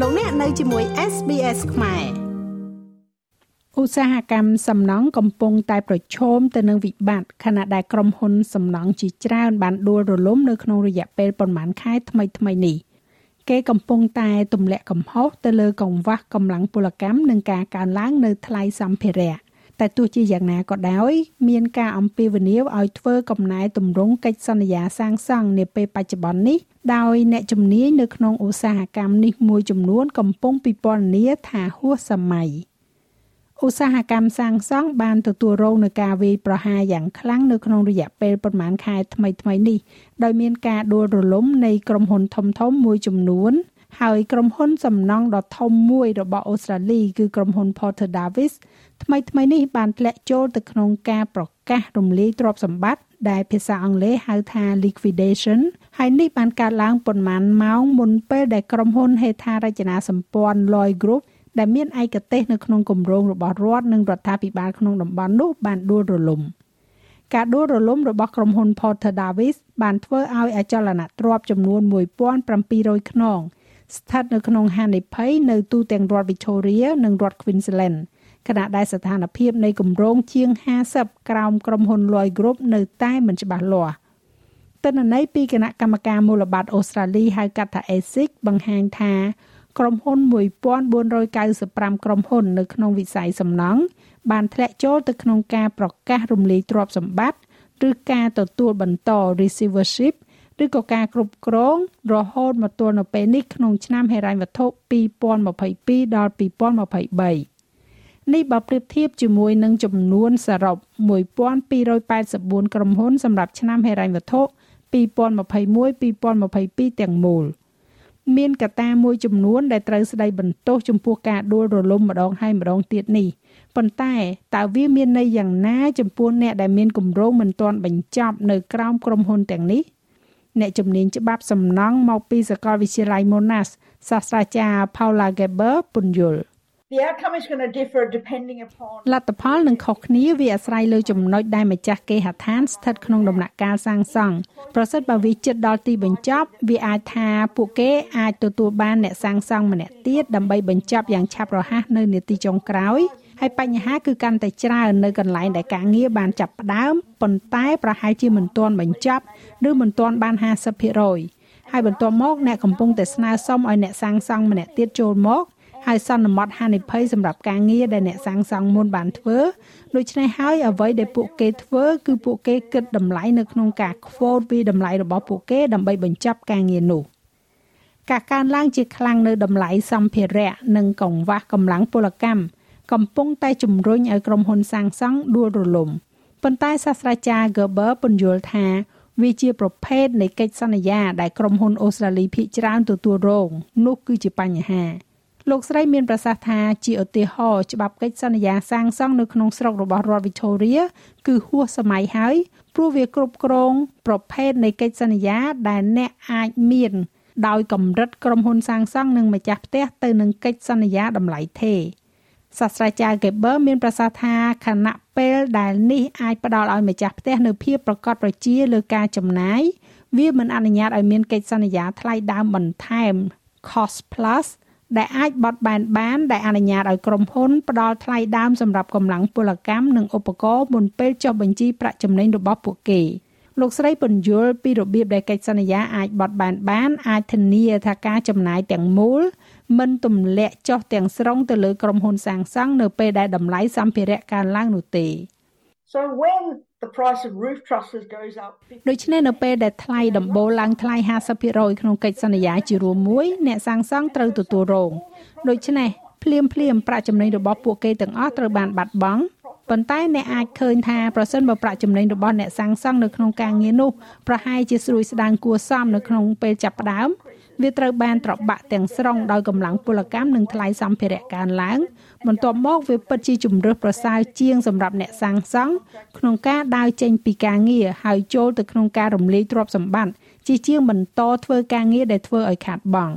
លោកអ្នកនៅជាមួយ SBS ខ្មែរឧស្សាហកម្មសំណង់កំពុងតែប្រឈមទៅនឹងវិបត្តិខណៈដែលក្រុមហ៊ុនសំណង់ជាច្រើនបានដួលរលំនៅក្នុងរយៈពេលប្រមាណខែថ្មីៗនេះគេកំពុងតែទម្លាក់កំហុសទៅលើកង្វះកម្លាំងពលកម្មនិងការកើនឡើងនៅថ្លៃសម្ភារៈ តែទោះជាយ៉ាងណាក៏ដោយ មានការអំពាវនាវឲ្យធ្វើកំណែទម្រង់កិច្ចសន្យាសាងសង់នាពេលបច្ចុប្បន្ននេះដោយអ្នកជំនាញនៅក្នុងឧស្សាហកម្មនេះមួយចំនួនកំពុងពិពណ៌នាថាហួសសម័យឧស្សាហកម្មសាងសង់បានទទួលរងនឹងការវាយប្រហារយ៉ាងខ្លាំងនៅក្នុងរយៈពេលប្រមាណខែថ្មីៗនេះដោយមានការដួលរលំនៃក្រុមហ៊ុនធំៗមួយចំនួនហើយក្រុមហ៊ុនសំណង់ដ៏ធំមួយរបស់អូស្ត្រាលីគឺក្រុមហ៊ុន Porter Davis ថ្មីថ្មីនេះបានធ្លាក់ចូលទៅក្នុងការប្រកាសរំលាយទ្រព្យសម្បត្តិដែលភាសាអង់គ្លេសហៅថា liquidation ហើយនេះបានកើតឡើងប៉ុន្មានម៉ោងមុនពេលដែលក្រុមហ៊ុនហេដ្ឋារចនាសម្ព័ន្ធ Lloyd Group ដែលមានឯកទេសនៅក្នុងគម្រោងរបស់រដ្ឋនិងរដ្ឋាភិបាលក្នុងតំបន់នោះបានដួលរលំការដួលរលំរបស់ក្រុមហ៊ុន Porter Davis បានធ្វើឲ្យអចលនទ្រព្យចំនួន1700ខ្នងស្ថិតនៅក្នុងហានិភ័យនៅទូទាំងរដ្ឋ Victoria និងរដ្ឋ Queensland ខណៈដែលស្ថានភាពនៃគម្រោងជាង50ក្រោមក្រុមហ៊ុន Lloyd Group នៅតែមិនច្បាស់លាស់ទិន្នន័យពីគណៈកម្មការមូលបត្រអូស្ត្រាលីហៅកាត់ថា ASIC បង្ហាញថាក្រុមហ៊ុន1495ក្រុមហ៊ុននៅក្នុងវិស័យសំណង់បានធ្លាក់ចូលទៅក្នុងការប្រកាសរំលាយទ្រព្យសម្បត្តិឬការទទួលបន្ត receivership ឬក៏ការគ្រប់គ្រងរហូតមកទល់នៅពេលនេះក្នុងឆ្នាំហិរញ្ញវត្ថុ2022ដល់2023 នេះបើប្រៀបធៀបជាមួយនឹងចំនួនសរុប1284ក្រុមហ៊ុនសម្រាប់ឆ្នាំហិរញ្ញវត្ថុ2021-2022ទាំងមូលមានកត្តាមួយចំនួនដែលត្រូវស្ដីបន្ទោសចំពោះការដួលរលំម្ដងហើយម្ដងទៀតនេះប៉ុន្តែតើវាមានន័យយ៉ាងណាចំពោះអ្នកដែលមានគម្រោងមិនទាន់បញ្ចប់នៅក្រោមក្រុមហ៊ុនទាំងនេះអ្នកជំនាញច្បាប់សំណង់មកពីសាកលវិទ្យាល័យ Monash សាស្ត្រាចារ្យ Paula Geber ពន្យល់ The outcome is going to differ depending upon លទ្ធផលនឹងខុសគ្នាវាអាស្រ័យលើចំណុចដែលម្ចាស់គេហដ្ឋានស្ថិតក្នុងដំណាក់កាលសាងសង់ប្រសិនបើវាជិតដល់ទីបញ្ចប់វាអាចថាពួកគេអាចទទួលបានអ្នកសាងសង់ម្នាក់ទៀតដើម្បីបញ្ចប់យ៉ាងឆាប់រហ័សនៅនាទីចុងក្រោយហើយបញ្ហាគឺកាន់តែច្រើននៅកន្លែងដែលការងារបានចាប់ផ្ដើមប៉ុន្តែប្រហែលជាមិនទាន់បញ្ចប់ឬមិនទាន់បាន50%ហើយបន្ទាប់មកអ្នកកំពុងតែស្នើសុំឲ្យអ្នកសាងសង់ម្នាក់ទៀតចូលមក ហើយសន្មត់ហានិភ័យសម្រាប់ការងារដែលអ្នកសាងសង់មុនបានធ្វើដូច្នេះហើយអ្វីដែលពួកគេធ្វើ គឺពួកគេគិតតម្លៃនៅក្នុងការ quote ពីតម្លៃរបស់ពួកគេដើម្បីបញ្ចប់ការងារនោះការកើនឡើងជាខ្លាំងនៅតម្លៃសម្ភារៈនិងកង្វះកម្លាំងពលកម្មកំពុងតែជំរុញឲ្យក្រុមហ៊ុនសាងសង់ដួលរលំប៉ុន្តែសាស្ត្រាចារ្យ Gerber ពន្យល់ថាវាជាប្រភេទនៃកិច្ចសន្យាដែលក្រុមហ៊ុនអូស្ត្រាលីភាគច្រើនទទួលរងនោះគឺជាបញ្ហា លោកស្រីមានប្រសាសន៍ថាជាឧទាហរណ៍ច្បាប់កិច្ចសន្យាសាងសង់នៅក្នុងស្រុករបស់រដ្ឋ Victoria គឺហួសសម័យហើយព្រោះវាគ្រប់គ្រងប្រភេទនៃកិច្ចសន្យាដែលអ្នកអាចមានដោយកម្រិតក្រុមហ៊ុនសាងសង់និងម្ចាស់ផ្ទះទៅនឹងកិច្ចសន្យាតម្លៃថេរសាស្ត្រាចារ្យ Geber មានប្រសាសន៍ថាខណៈពេលដែលនេះអាចផ្ដល់ឲ្យម្ចាស់ផ្ទះនៅភាពប្រកបប្រជាលើការចំណាយវាមិនអនុញ្ញាតឲ្យមានកិច្ចសន្យាថ្លៃដើមបន្ថែម cost plus ដែលអាចបត់បែនបានដែលអនុញ្ញាតឲ្យក្រុមហ៊ុនផ្ដល់ថ្លៃដើមសម្រាប់កម្លាំងពលកម្មនិងឧបករណ៍មុនពេលចុះបញ្ជីប្រាក់ចំណេញរបស់ពួកគេលោកស្រីពន្យល់ពីរបៀបដែលកិច្ចសន្យាអាចបត់បែនបាន អាចធានាថាការចំណាយទាំងមូលមិនទម្លាក់ចុះទាំងស្រុងទៅលើក្រុមហ៊ុនសាងសង់នៅពេលដែលតម្លៃសម្ភារៈកើនឡើងនោះទេ So when the price of roof trusses goes up ដូច្នេះនៅពេលដែលថ្លៃដំបូលឡើងថ្លៃ50%ក្នុងកិច្ចសន្យាជារួមមួយអ្នកសាងសង់ត្រូវទទួលរងដូច្នេះភ្លាមភ្លាមប្រាក់ចំណេញរបស់ពួកគេទាំងអស់ត្រូវបានបាត់បង់ប៉ុន្តែអ្នកអាចឃើញថាប្រសិនបើប្រាក់ចំណេញរបស់អ្នកសាងសង់នៅក្នុងការងារនោះប្រហែលជាស្រួយស្ដាងគួរសមនៅក្នុងពេលចាប់ផ្ដើម វាត្រូវបានត្របាក់ទាំងស្រុងដោយកម្លាំងពលកម្មនិងថ្លៃសម្ភារៈកើនឡើងបន្ទាប់មកវាពិតជាជំរើសប្រសើរជាងសម្រាប់អ្នកសាងសង់ក្នុងការដើរចេញពីការងារហើយចូលទៅក្នុងការរំលាយទ្រព្យសម្បត្តិជាជាងបន្តធ្វើការងារដែលធ្វើឲ្យខាតបង់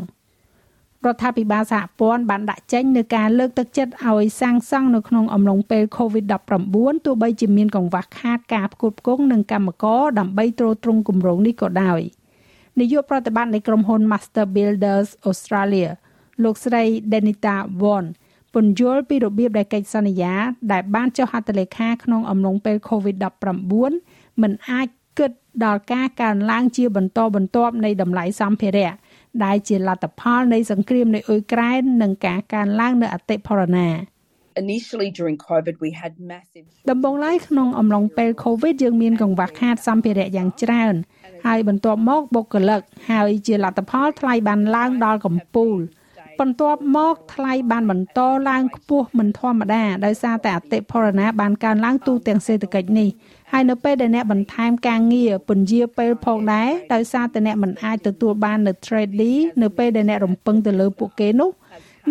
រដ្ឋាភិបាលសហព័ន្ធបានដាក់ចេញនូវការលើកទឹកចិត្តឲ្យសាងសង់នៅក្នុងអំឡុងពេល COVID-19 ទោះបីជាមានកង្វះខាតការផ្គត់ផ្គង់និងកម្មករដើម្បីទ្រទ្រង់គម្រោងនេះក៏ដោយ នាយកប្រតិបត្តិនៃក្រុមហ៊ុន Master Builders Australia លោកស្រី Denita Won ពន្យល់ពីរបៀបដែលកិច្ចសន្យា ដែលបានចុះហត្ថលេខាក្នុងអំឡុងពេល COVID-19 មិនអាចគិតដល់ការកើនឡើងជាបន្តបន្ទាប់នៃតម្លៃសម្ភារៈដែលជាលទ្ធផលនៃសង្គ្រាមនៅអ៊ុយក្រែននិងការកើនឡើងនៅអតិផរណា initially during covid we had massive ដំបូងឡើយក្នុងអំឡុងពេល covid យើងមានកង្វះខាតសម្ភារៈយ៉ាងច្រើន ហើយបន្ទាប់មកបុគ្គលិកហើយជាលទ្ធផលថ្លៃបានឡើងដល់កំពូលបន្ទាប់មកថ្លៃបានបន្តឡើងខ្ពស់មិនធម្មតាដោយសារតែអតិផរណាបានកើនឡើងទូទាំងសេដ្ឋកិច្ចនេះហើយនៅពេលដែលអ្នកបន្ថែមការងារពន្យាពេលផងដែរដោយសារតែអ្នកមិនអាចទទួលបាននៅ trade នៅពេលដែលអ្នករំពឹងទៅលើពួកគេនោះ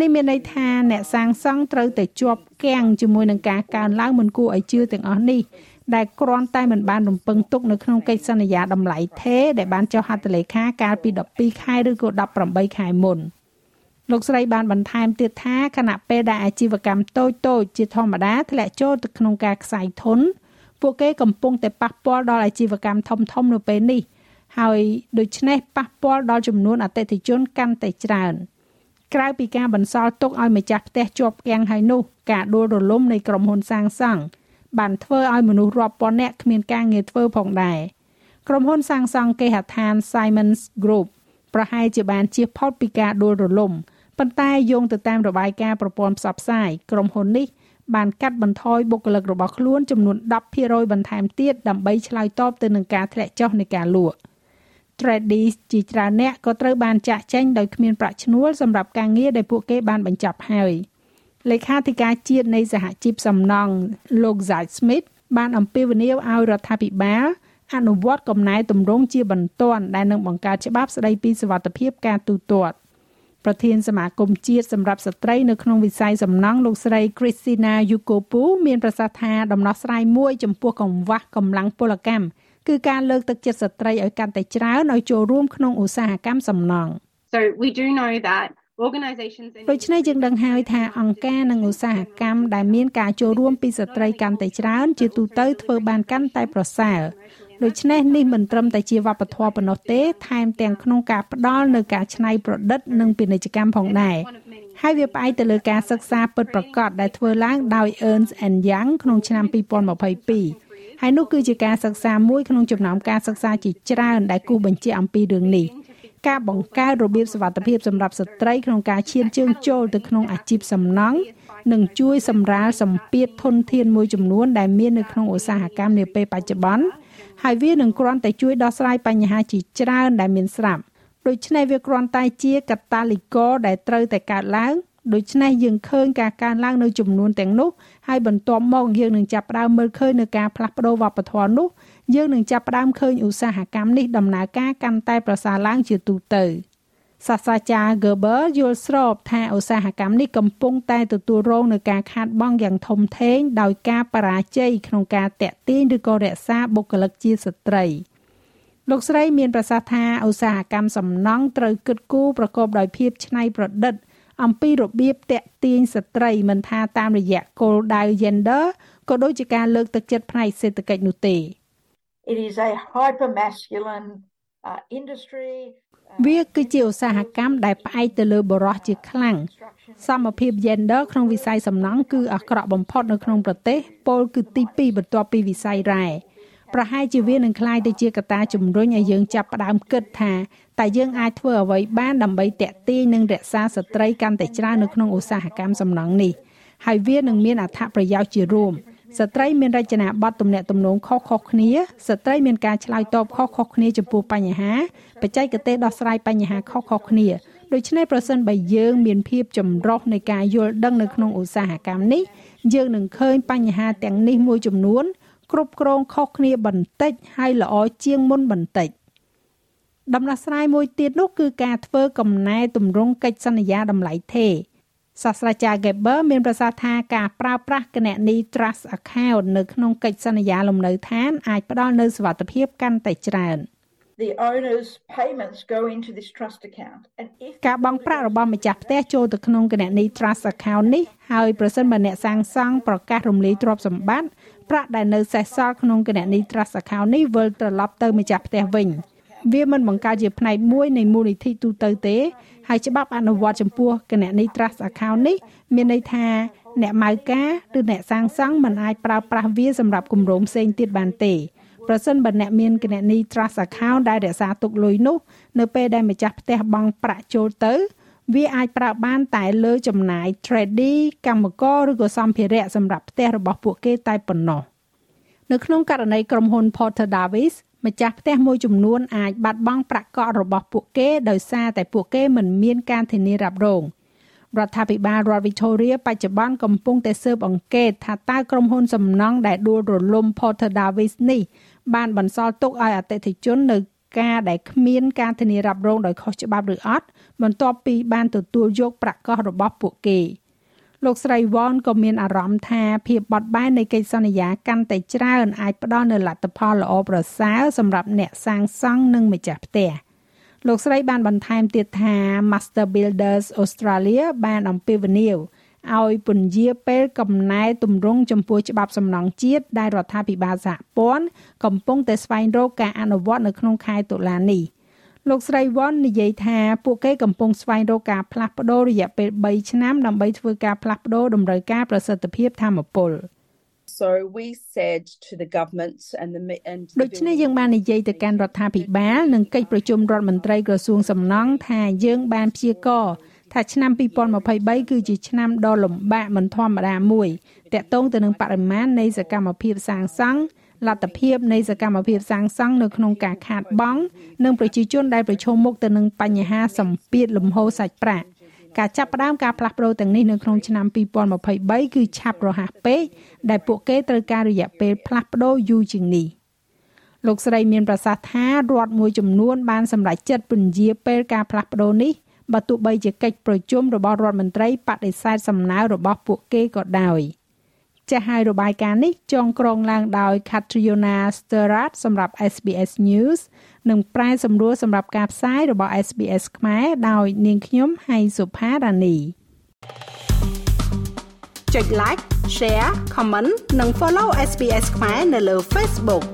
នេះមានន័យថាអ្នកសាងសង់ត្រូវតែជាប់គាំងជាមួយនឹងការកើនឡើងមិនគួរឲ្យជឿទាំងអស់នេះ ដែលគ្រាន់តែមិនបានរំពឹងទុកនៅក្នុងកិច្ចសន្យាតម្លៃថេដែលបានចុះហត្ថលេខាកាលពី12ខែឬក៏18ខែមុនលោកស្រីបានបន្ថែមទៀតថាខណៈពេលដែលអាជីវកម្មតូចតូចជាធម្មតាធ្លាក់ចូលទៅក្នុងការខ្សែធនពួកគេកំពុងតែប៉ះពាល់ដល់អាជីវកម្មធំធំនៅពេលនេះ ហើយដូច្នេះប៉ះពាល់ដល់ចំនួនអតិថិជនកាន់តែច្រើន។ក្រៅពីការបន្សល់ទុកឲ្យម្ចាស់ផ្ទះជាប់គាំងហើយនោះការដួលរលំនៃក្រុមហ៊ុនសាងសង់ បានធ្វើឲ្យមនុស្សរាប់ពាន់នាក់គ្មានការងារធ្វើផងដែរក្រុមហ៊ុនសាងសង់គេហដ្ឋាន Siemens Group ប្រហែលជាបានជៀសផុតពីការដួលរលំប៉ុន្តែយោងទៅតាមរបាយការណ៍ប្រព័ន្ធផ្សព្វផ្សាយក្រុមហ៊ុននេះបានកាត់បន្ថយបុគ្គលិករបស់ខ្លួនចំនួន10%បន្ថែមទៀតដើម្បីឆ្លើយតបទៅនឹងការធ្លាក់ចុះនៃការលក់ tradies ជាច្រើនអ្នកក៏ត្រូវបានចាក់ចែងដោយគ្មានប្រាក់ឈ្នួលសម្រាប់ការងារដែលពួកគេបានបញ្ចប់ហើយ លេខាធិការជាតិនៃសហជីពសំណង់លោក Zach Smith បានអំពាវនាវឲ្យរដ្ឋាភិបាលអនុវត្តកំណែទម្រង់ជាបន្ទាន់ដែលនឹងបង្កើតច្បាប់ស្តីពីសវត្ថិភាពការទូទាត់ប្រធានសមាគមជាតិសម្រាប់ស្ត្រីនៅក្នុងវិស័យសំណង់លោកស្រី Christina Yukopu មានប្រសាសន៍ថាដំណោះស្រាយមួយចំពោះកង្វះកម្លាំងពលកម្មគឺការលើកទឹកចិត្តស្ត្រីឲ្យកាន់តែច្រើនឲ្យចូលរួមក្នុងឧស្សាហកម្មសំណង់ So we do know that organizations ដូច្នេះយើងដឹងហើយថាអង្គការនិងឧស្សាហកម្មដែលមានការចូលរួមពីស្ត្រីកាន់តែច្រើន ជាទូទៅធ្វើបានកាន់តែប្រសើរដូច្នេះនេះមិនត្រឹមតែជាវប្បធម៌ប៉ុណ្ណោះទេ ថែមទាំងក្នុងការផ្ដល់នៅការច្នៃប្រឌិតនិងពាណិជ្ជកម្មផងដែរហើយវាផ្អែកទៅលើការសិក្សាពិតប្រាកដដែលធ្វើឡើងដោយ Ernst Young ក្នុងឆ្នាំ2022ហើយនោះគឺជាការសិក្សាមួយក្នុងចំណោមការសិក្សាជាច្រើនដែលគូបញ្ជាក់អំពីរឿងនេះ ការបង្កើតរបៀបសុវត្ថិភាពសម្រាប់ស្ត្រីក្នុងការឈានជើងចូលទៅក្នុងអាជីពសំណង់នឹងជួយសម្រាលសម្ពាធធនធានមួយចំនួនដែលមាននៅក្នុងឧស្សាហកម្មនាពេលបច្ចុប្បន្នហើយវានឹងគ្រាន់តែជួយដោះស្រាយបញ្ហាជាច្រើនដែលមានស្រាប់ដូច្នេះវាគ្រាន់តែជាកតាលីករដែលត្រូវតែកើតឡើងដូច្នេះយើងឃើញការកើនឡើងនៅចំនួនទាំងនោះហើយបន្ទាប់មកយើងនឹងចាប់ផ្ដើមមើលឃើញនៅការផ្លាស់ប្ដូរវប្បធម៌នោះ យើងនឹងចាប់ផ្ដើមឃើញឧស្សាហកម្មនេះដំណើរការកាន់តែប្រសើរឡើងជាទូទៅសាស្ត្រាចារ្យ Gerber យល់ស្របថាឧស្សាហកម្មនេះកំពុងតែទទួលរងនឹងការខាតបង់យ៉ាងធំធេងដោយការបរាជ័យក្នុងការតាក់ទាញឬក៏រក្សាបុគ្គលិកជាស្ត្រីលោកស្រីមានប្រសាសន៍ថាឧស្សាហកម្មសំណង់ត្រូវគិតគូរប្រកបដោយភាពច្នៃប្រឌិត អំពីរបៀបតាក់ទាញស្ត្រីមិនថាតាមរយៈគោលដៅ gender ក៏ដូចជាការលើកទឹកចិត្តផ្នែកសេដ្ឋកិច្ចនោះទេ It is a hyper masculine uh, industry វាគឺជាឧស្សាហកម្មដែលផ្អែកទៅលើបរិះជាខ្លាំងសមភាព gender ក្នុងវិស័យសំណង់គឺអាក្រក់បំផុតនៅក្នុងប្រទេសពលគឺទី2បន្ទាប់ពីវិស័យរ៉ែប្រហែលជាវានឹងคล้ายទៅជាកត្តាជំរុញឲ្យយើងចាប់ផ្ដើមគិតថាតើយើងអាចធ្វើអ្វីបានដើម្បីតាក់ទាញនិងរក្សាស្ត្រីកាន់តែច្រើននៅក្នុងឧស្សាហកម្មសំណង់នេះហើយវានឹងមានអត្ថប្រយោជន៍ជារួម ស្ត្រីមានរចនាប័ទ្មទំនាក់ទំនងខុសៗគ្នាស្ត្រីមានការឆ្លើយតបខុសៗគ្នាចំពោះបញ្ហាបច្ចេកទេសដោះស្រាយបញ្ហាខុសៗគ្នាដូច្នេះប្រសិនបើយើងមានភាពចម្រុះនៃការយល់ដឹងនៅក្នុងឧស្សាហកម្មនេះយើងនឹងឃើញបញ្ហាទាំងនេះមួយចំនួន គ្រប់គ្រងខុសគ្នាបន្តិចហើយល្អជាងមុនបន្តិចដំណោះស្រាយមួយទៀតនោះគឺការធ្វើកំណែទម្រង់កិច្ចសន្យាតម្លៃថេ សាស្ត្រាចារ្យ Geber មានប្រសាសន៍ថាការប្រើប្រាស់គណនី Trust Account នៅក្នុងកិច្ចសន្យាលំនៅឋានអាចផ្ដល់នូវសុវត្ថិភាពកាន់តែច្រើន the owners payments go into this trust account and if ការបង់ប្រាក់របស់ម្ចាស់ផ្ទះចូលទៅក្នុងគណនី Trust Account នេះហើយប្រសិនបើអ្នកសាងសង់ប្រកាសរំលាយទ្រព្យសម្បត្តិប្រាក់ដែលនៅសេសសល់ក្នុងគណនី Trust Account នេះវិលត្រឡប់ទៅម្ចាស់ផ្ទះវិញ វាមិនបង្កើតជាផ្នែកមួយនៃមូលនិធិទូទៅទេហើយច្បាប់អនុវត្តចំពោះគណនី Trust Account នេះមានន័យថាអ្នកម៉ៅការឬអ្នកសាងសង់មិនអាចប្រើប្រាស់វាសម្រាប់គម្រោងផ្សេងទៀតបានទេប្រសិនបើអ្នកមានគណនី Trust Account ដែលរក្សាទុកលុយនោះនៅពេលដែលម្ចាស់ផ្ទះបង់ប្រាក់ចូលទៅ វាអាចប្រើបានតែលើចំណាយ trading កម្មករឬក៏សម្ភារៈសម្រាប់ផ្ទះរបស់ពួកគេតែប៉ុណ្ណោះនៅក្នុងករណីក្រុមហ៊ុន Porter Davis ម្ចាស់ផ្ទះមួយចំនួនអាចបាត់បង់ប្រាក់កក់របស់ពួកគេដោយសារតែពួកគេមិនមានការធានារ៉ាប់រងរដ្ឋាភិបាលរដ្ឋ Victoria បច្ចុប្បន្នកំពុងតែស៊ើបអង្កេតថាតើក្រុមហ៊ុនសំណង់ដែលដួលរលំ Porter Davis នេះបានបន្សល់ទុកឲ្យអតិថិជននៅការដែលគ្មានការធានារ៉ាប់រងដោយខុសច្បាប់ឬអត់បន្ទាប់ពីបានទទួលយកប្រាក់កោះរបស់ពួកគេ។ លោកស្រីវ៉នក៏មានអារម្មណ៍ថាភាពបត់បែននៃកិច្ចសន្យាកាន់តែច្រើនអាចផ្ដល់នូវលទ្ធផលល្អប្រសើរសម្រាប់អ្នកសាងសង់និងម្ចាស់ផ្ទះលោកស្រីបានបន្ថែមទៀតថា Master Builders Australia បានអំពាវនាវឲ្យពន្យាពេលកំណែទម្រង់ចំពោះច្បាប់សំណង់ជាតិដែលរដ្ឋាភិបាលសហព័ន្ធកំពុងតែស្វែងរកការអនុវត្តនៅក្នុងខែតុលានេះ។ លោកស្រីវ៉ុននិយាយថាពួកគេកំពុងស្វែងរកការផ្លាស់ប្ដូររយៈពេល3ឆ្នាំដើម្បីធ្វើការផ្លាស់ប្ដូរតម្រូវការប្រសិទ្ធភាពធម្មពល So we said to the government and the and ដូច្នេះយើងបាននិយាយទៅកាន់រដ្ឋាភិបាលនិងកិច្ចប្រជុំរដ្ឋមន្ត្រីក្រសួងសំណង់ថាយើងបានព្យាករថាឆ្នាំ2023គឺជាឆ្នាំដ៏លំបាកមិនធម្មតាមួយតាក់ទងទៅនឹងបរិមាណនៃសកម្មភាពសាងសង់ លទ្ធភាពនៃសកម្មភាពសាងសង់នៅក្នុងការខាតបង់និងប្រជាជនដែលប្រឈមមុខទៅនឹងបញ្ហាសម្ពាធលំហូរសាច់ប្រាក់ការចាប់ផ្ដើមការផ្លាស់ប្ដូរទាំងនេះនៅក្នុងឆ្នាំ2023គឺឆាប់រហ័សពេកដែលពួកគេត្រូវការរយៈពេលផ្លាស់ប្ដូរយូរជាងនេះលោកស្រីមានប្រសាសន៍ថារដ្ឋមួយចំនួនបានសម្រេចចិត្តពន្យាពេលការផ្លាស់ប្ដូរនេះបើទោះបីជាកិច្ចប្រជុំរបស់រដ្ឋមន្ត្រីបដិសេធសំណើរបស់ពួកគេក៏ដោយ។ ចាស់ហើយរបាយការណ៍នេះចងក្រងឡើងដោយ Catriona Sterat សម្រាប់ SBS News និងប្រែសម្រួលសម្រាប់ការផ្សាយរបស់ SBS ខ្មែរដោយនាងខ្ញុំហៃសុផារ៉ានីចុច like share comment និង follow SBS ខ្មែរនៅលើ Facebook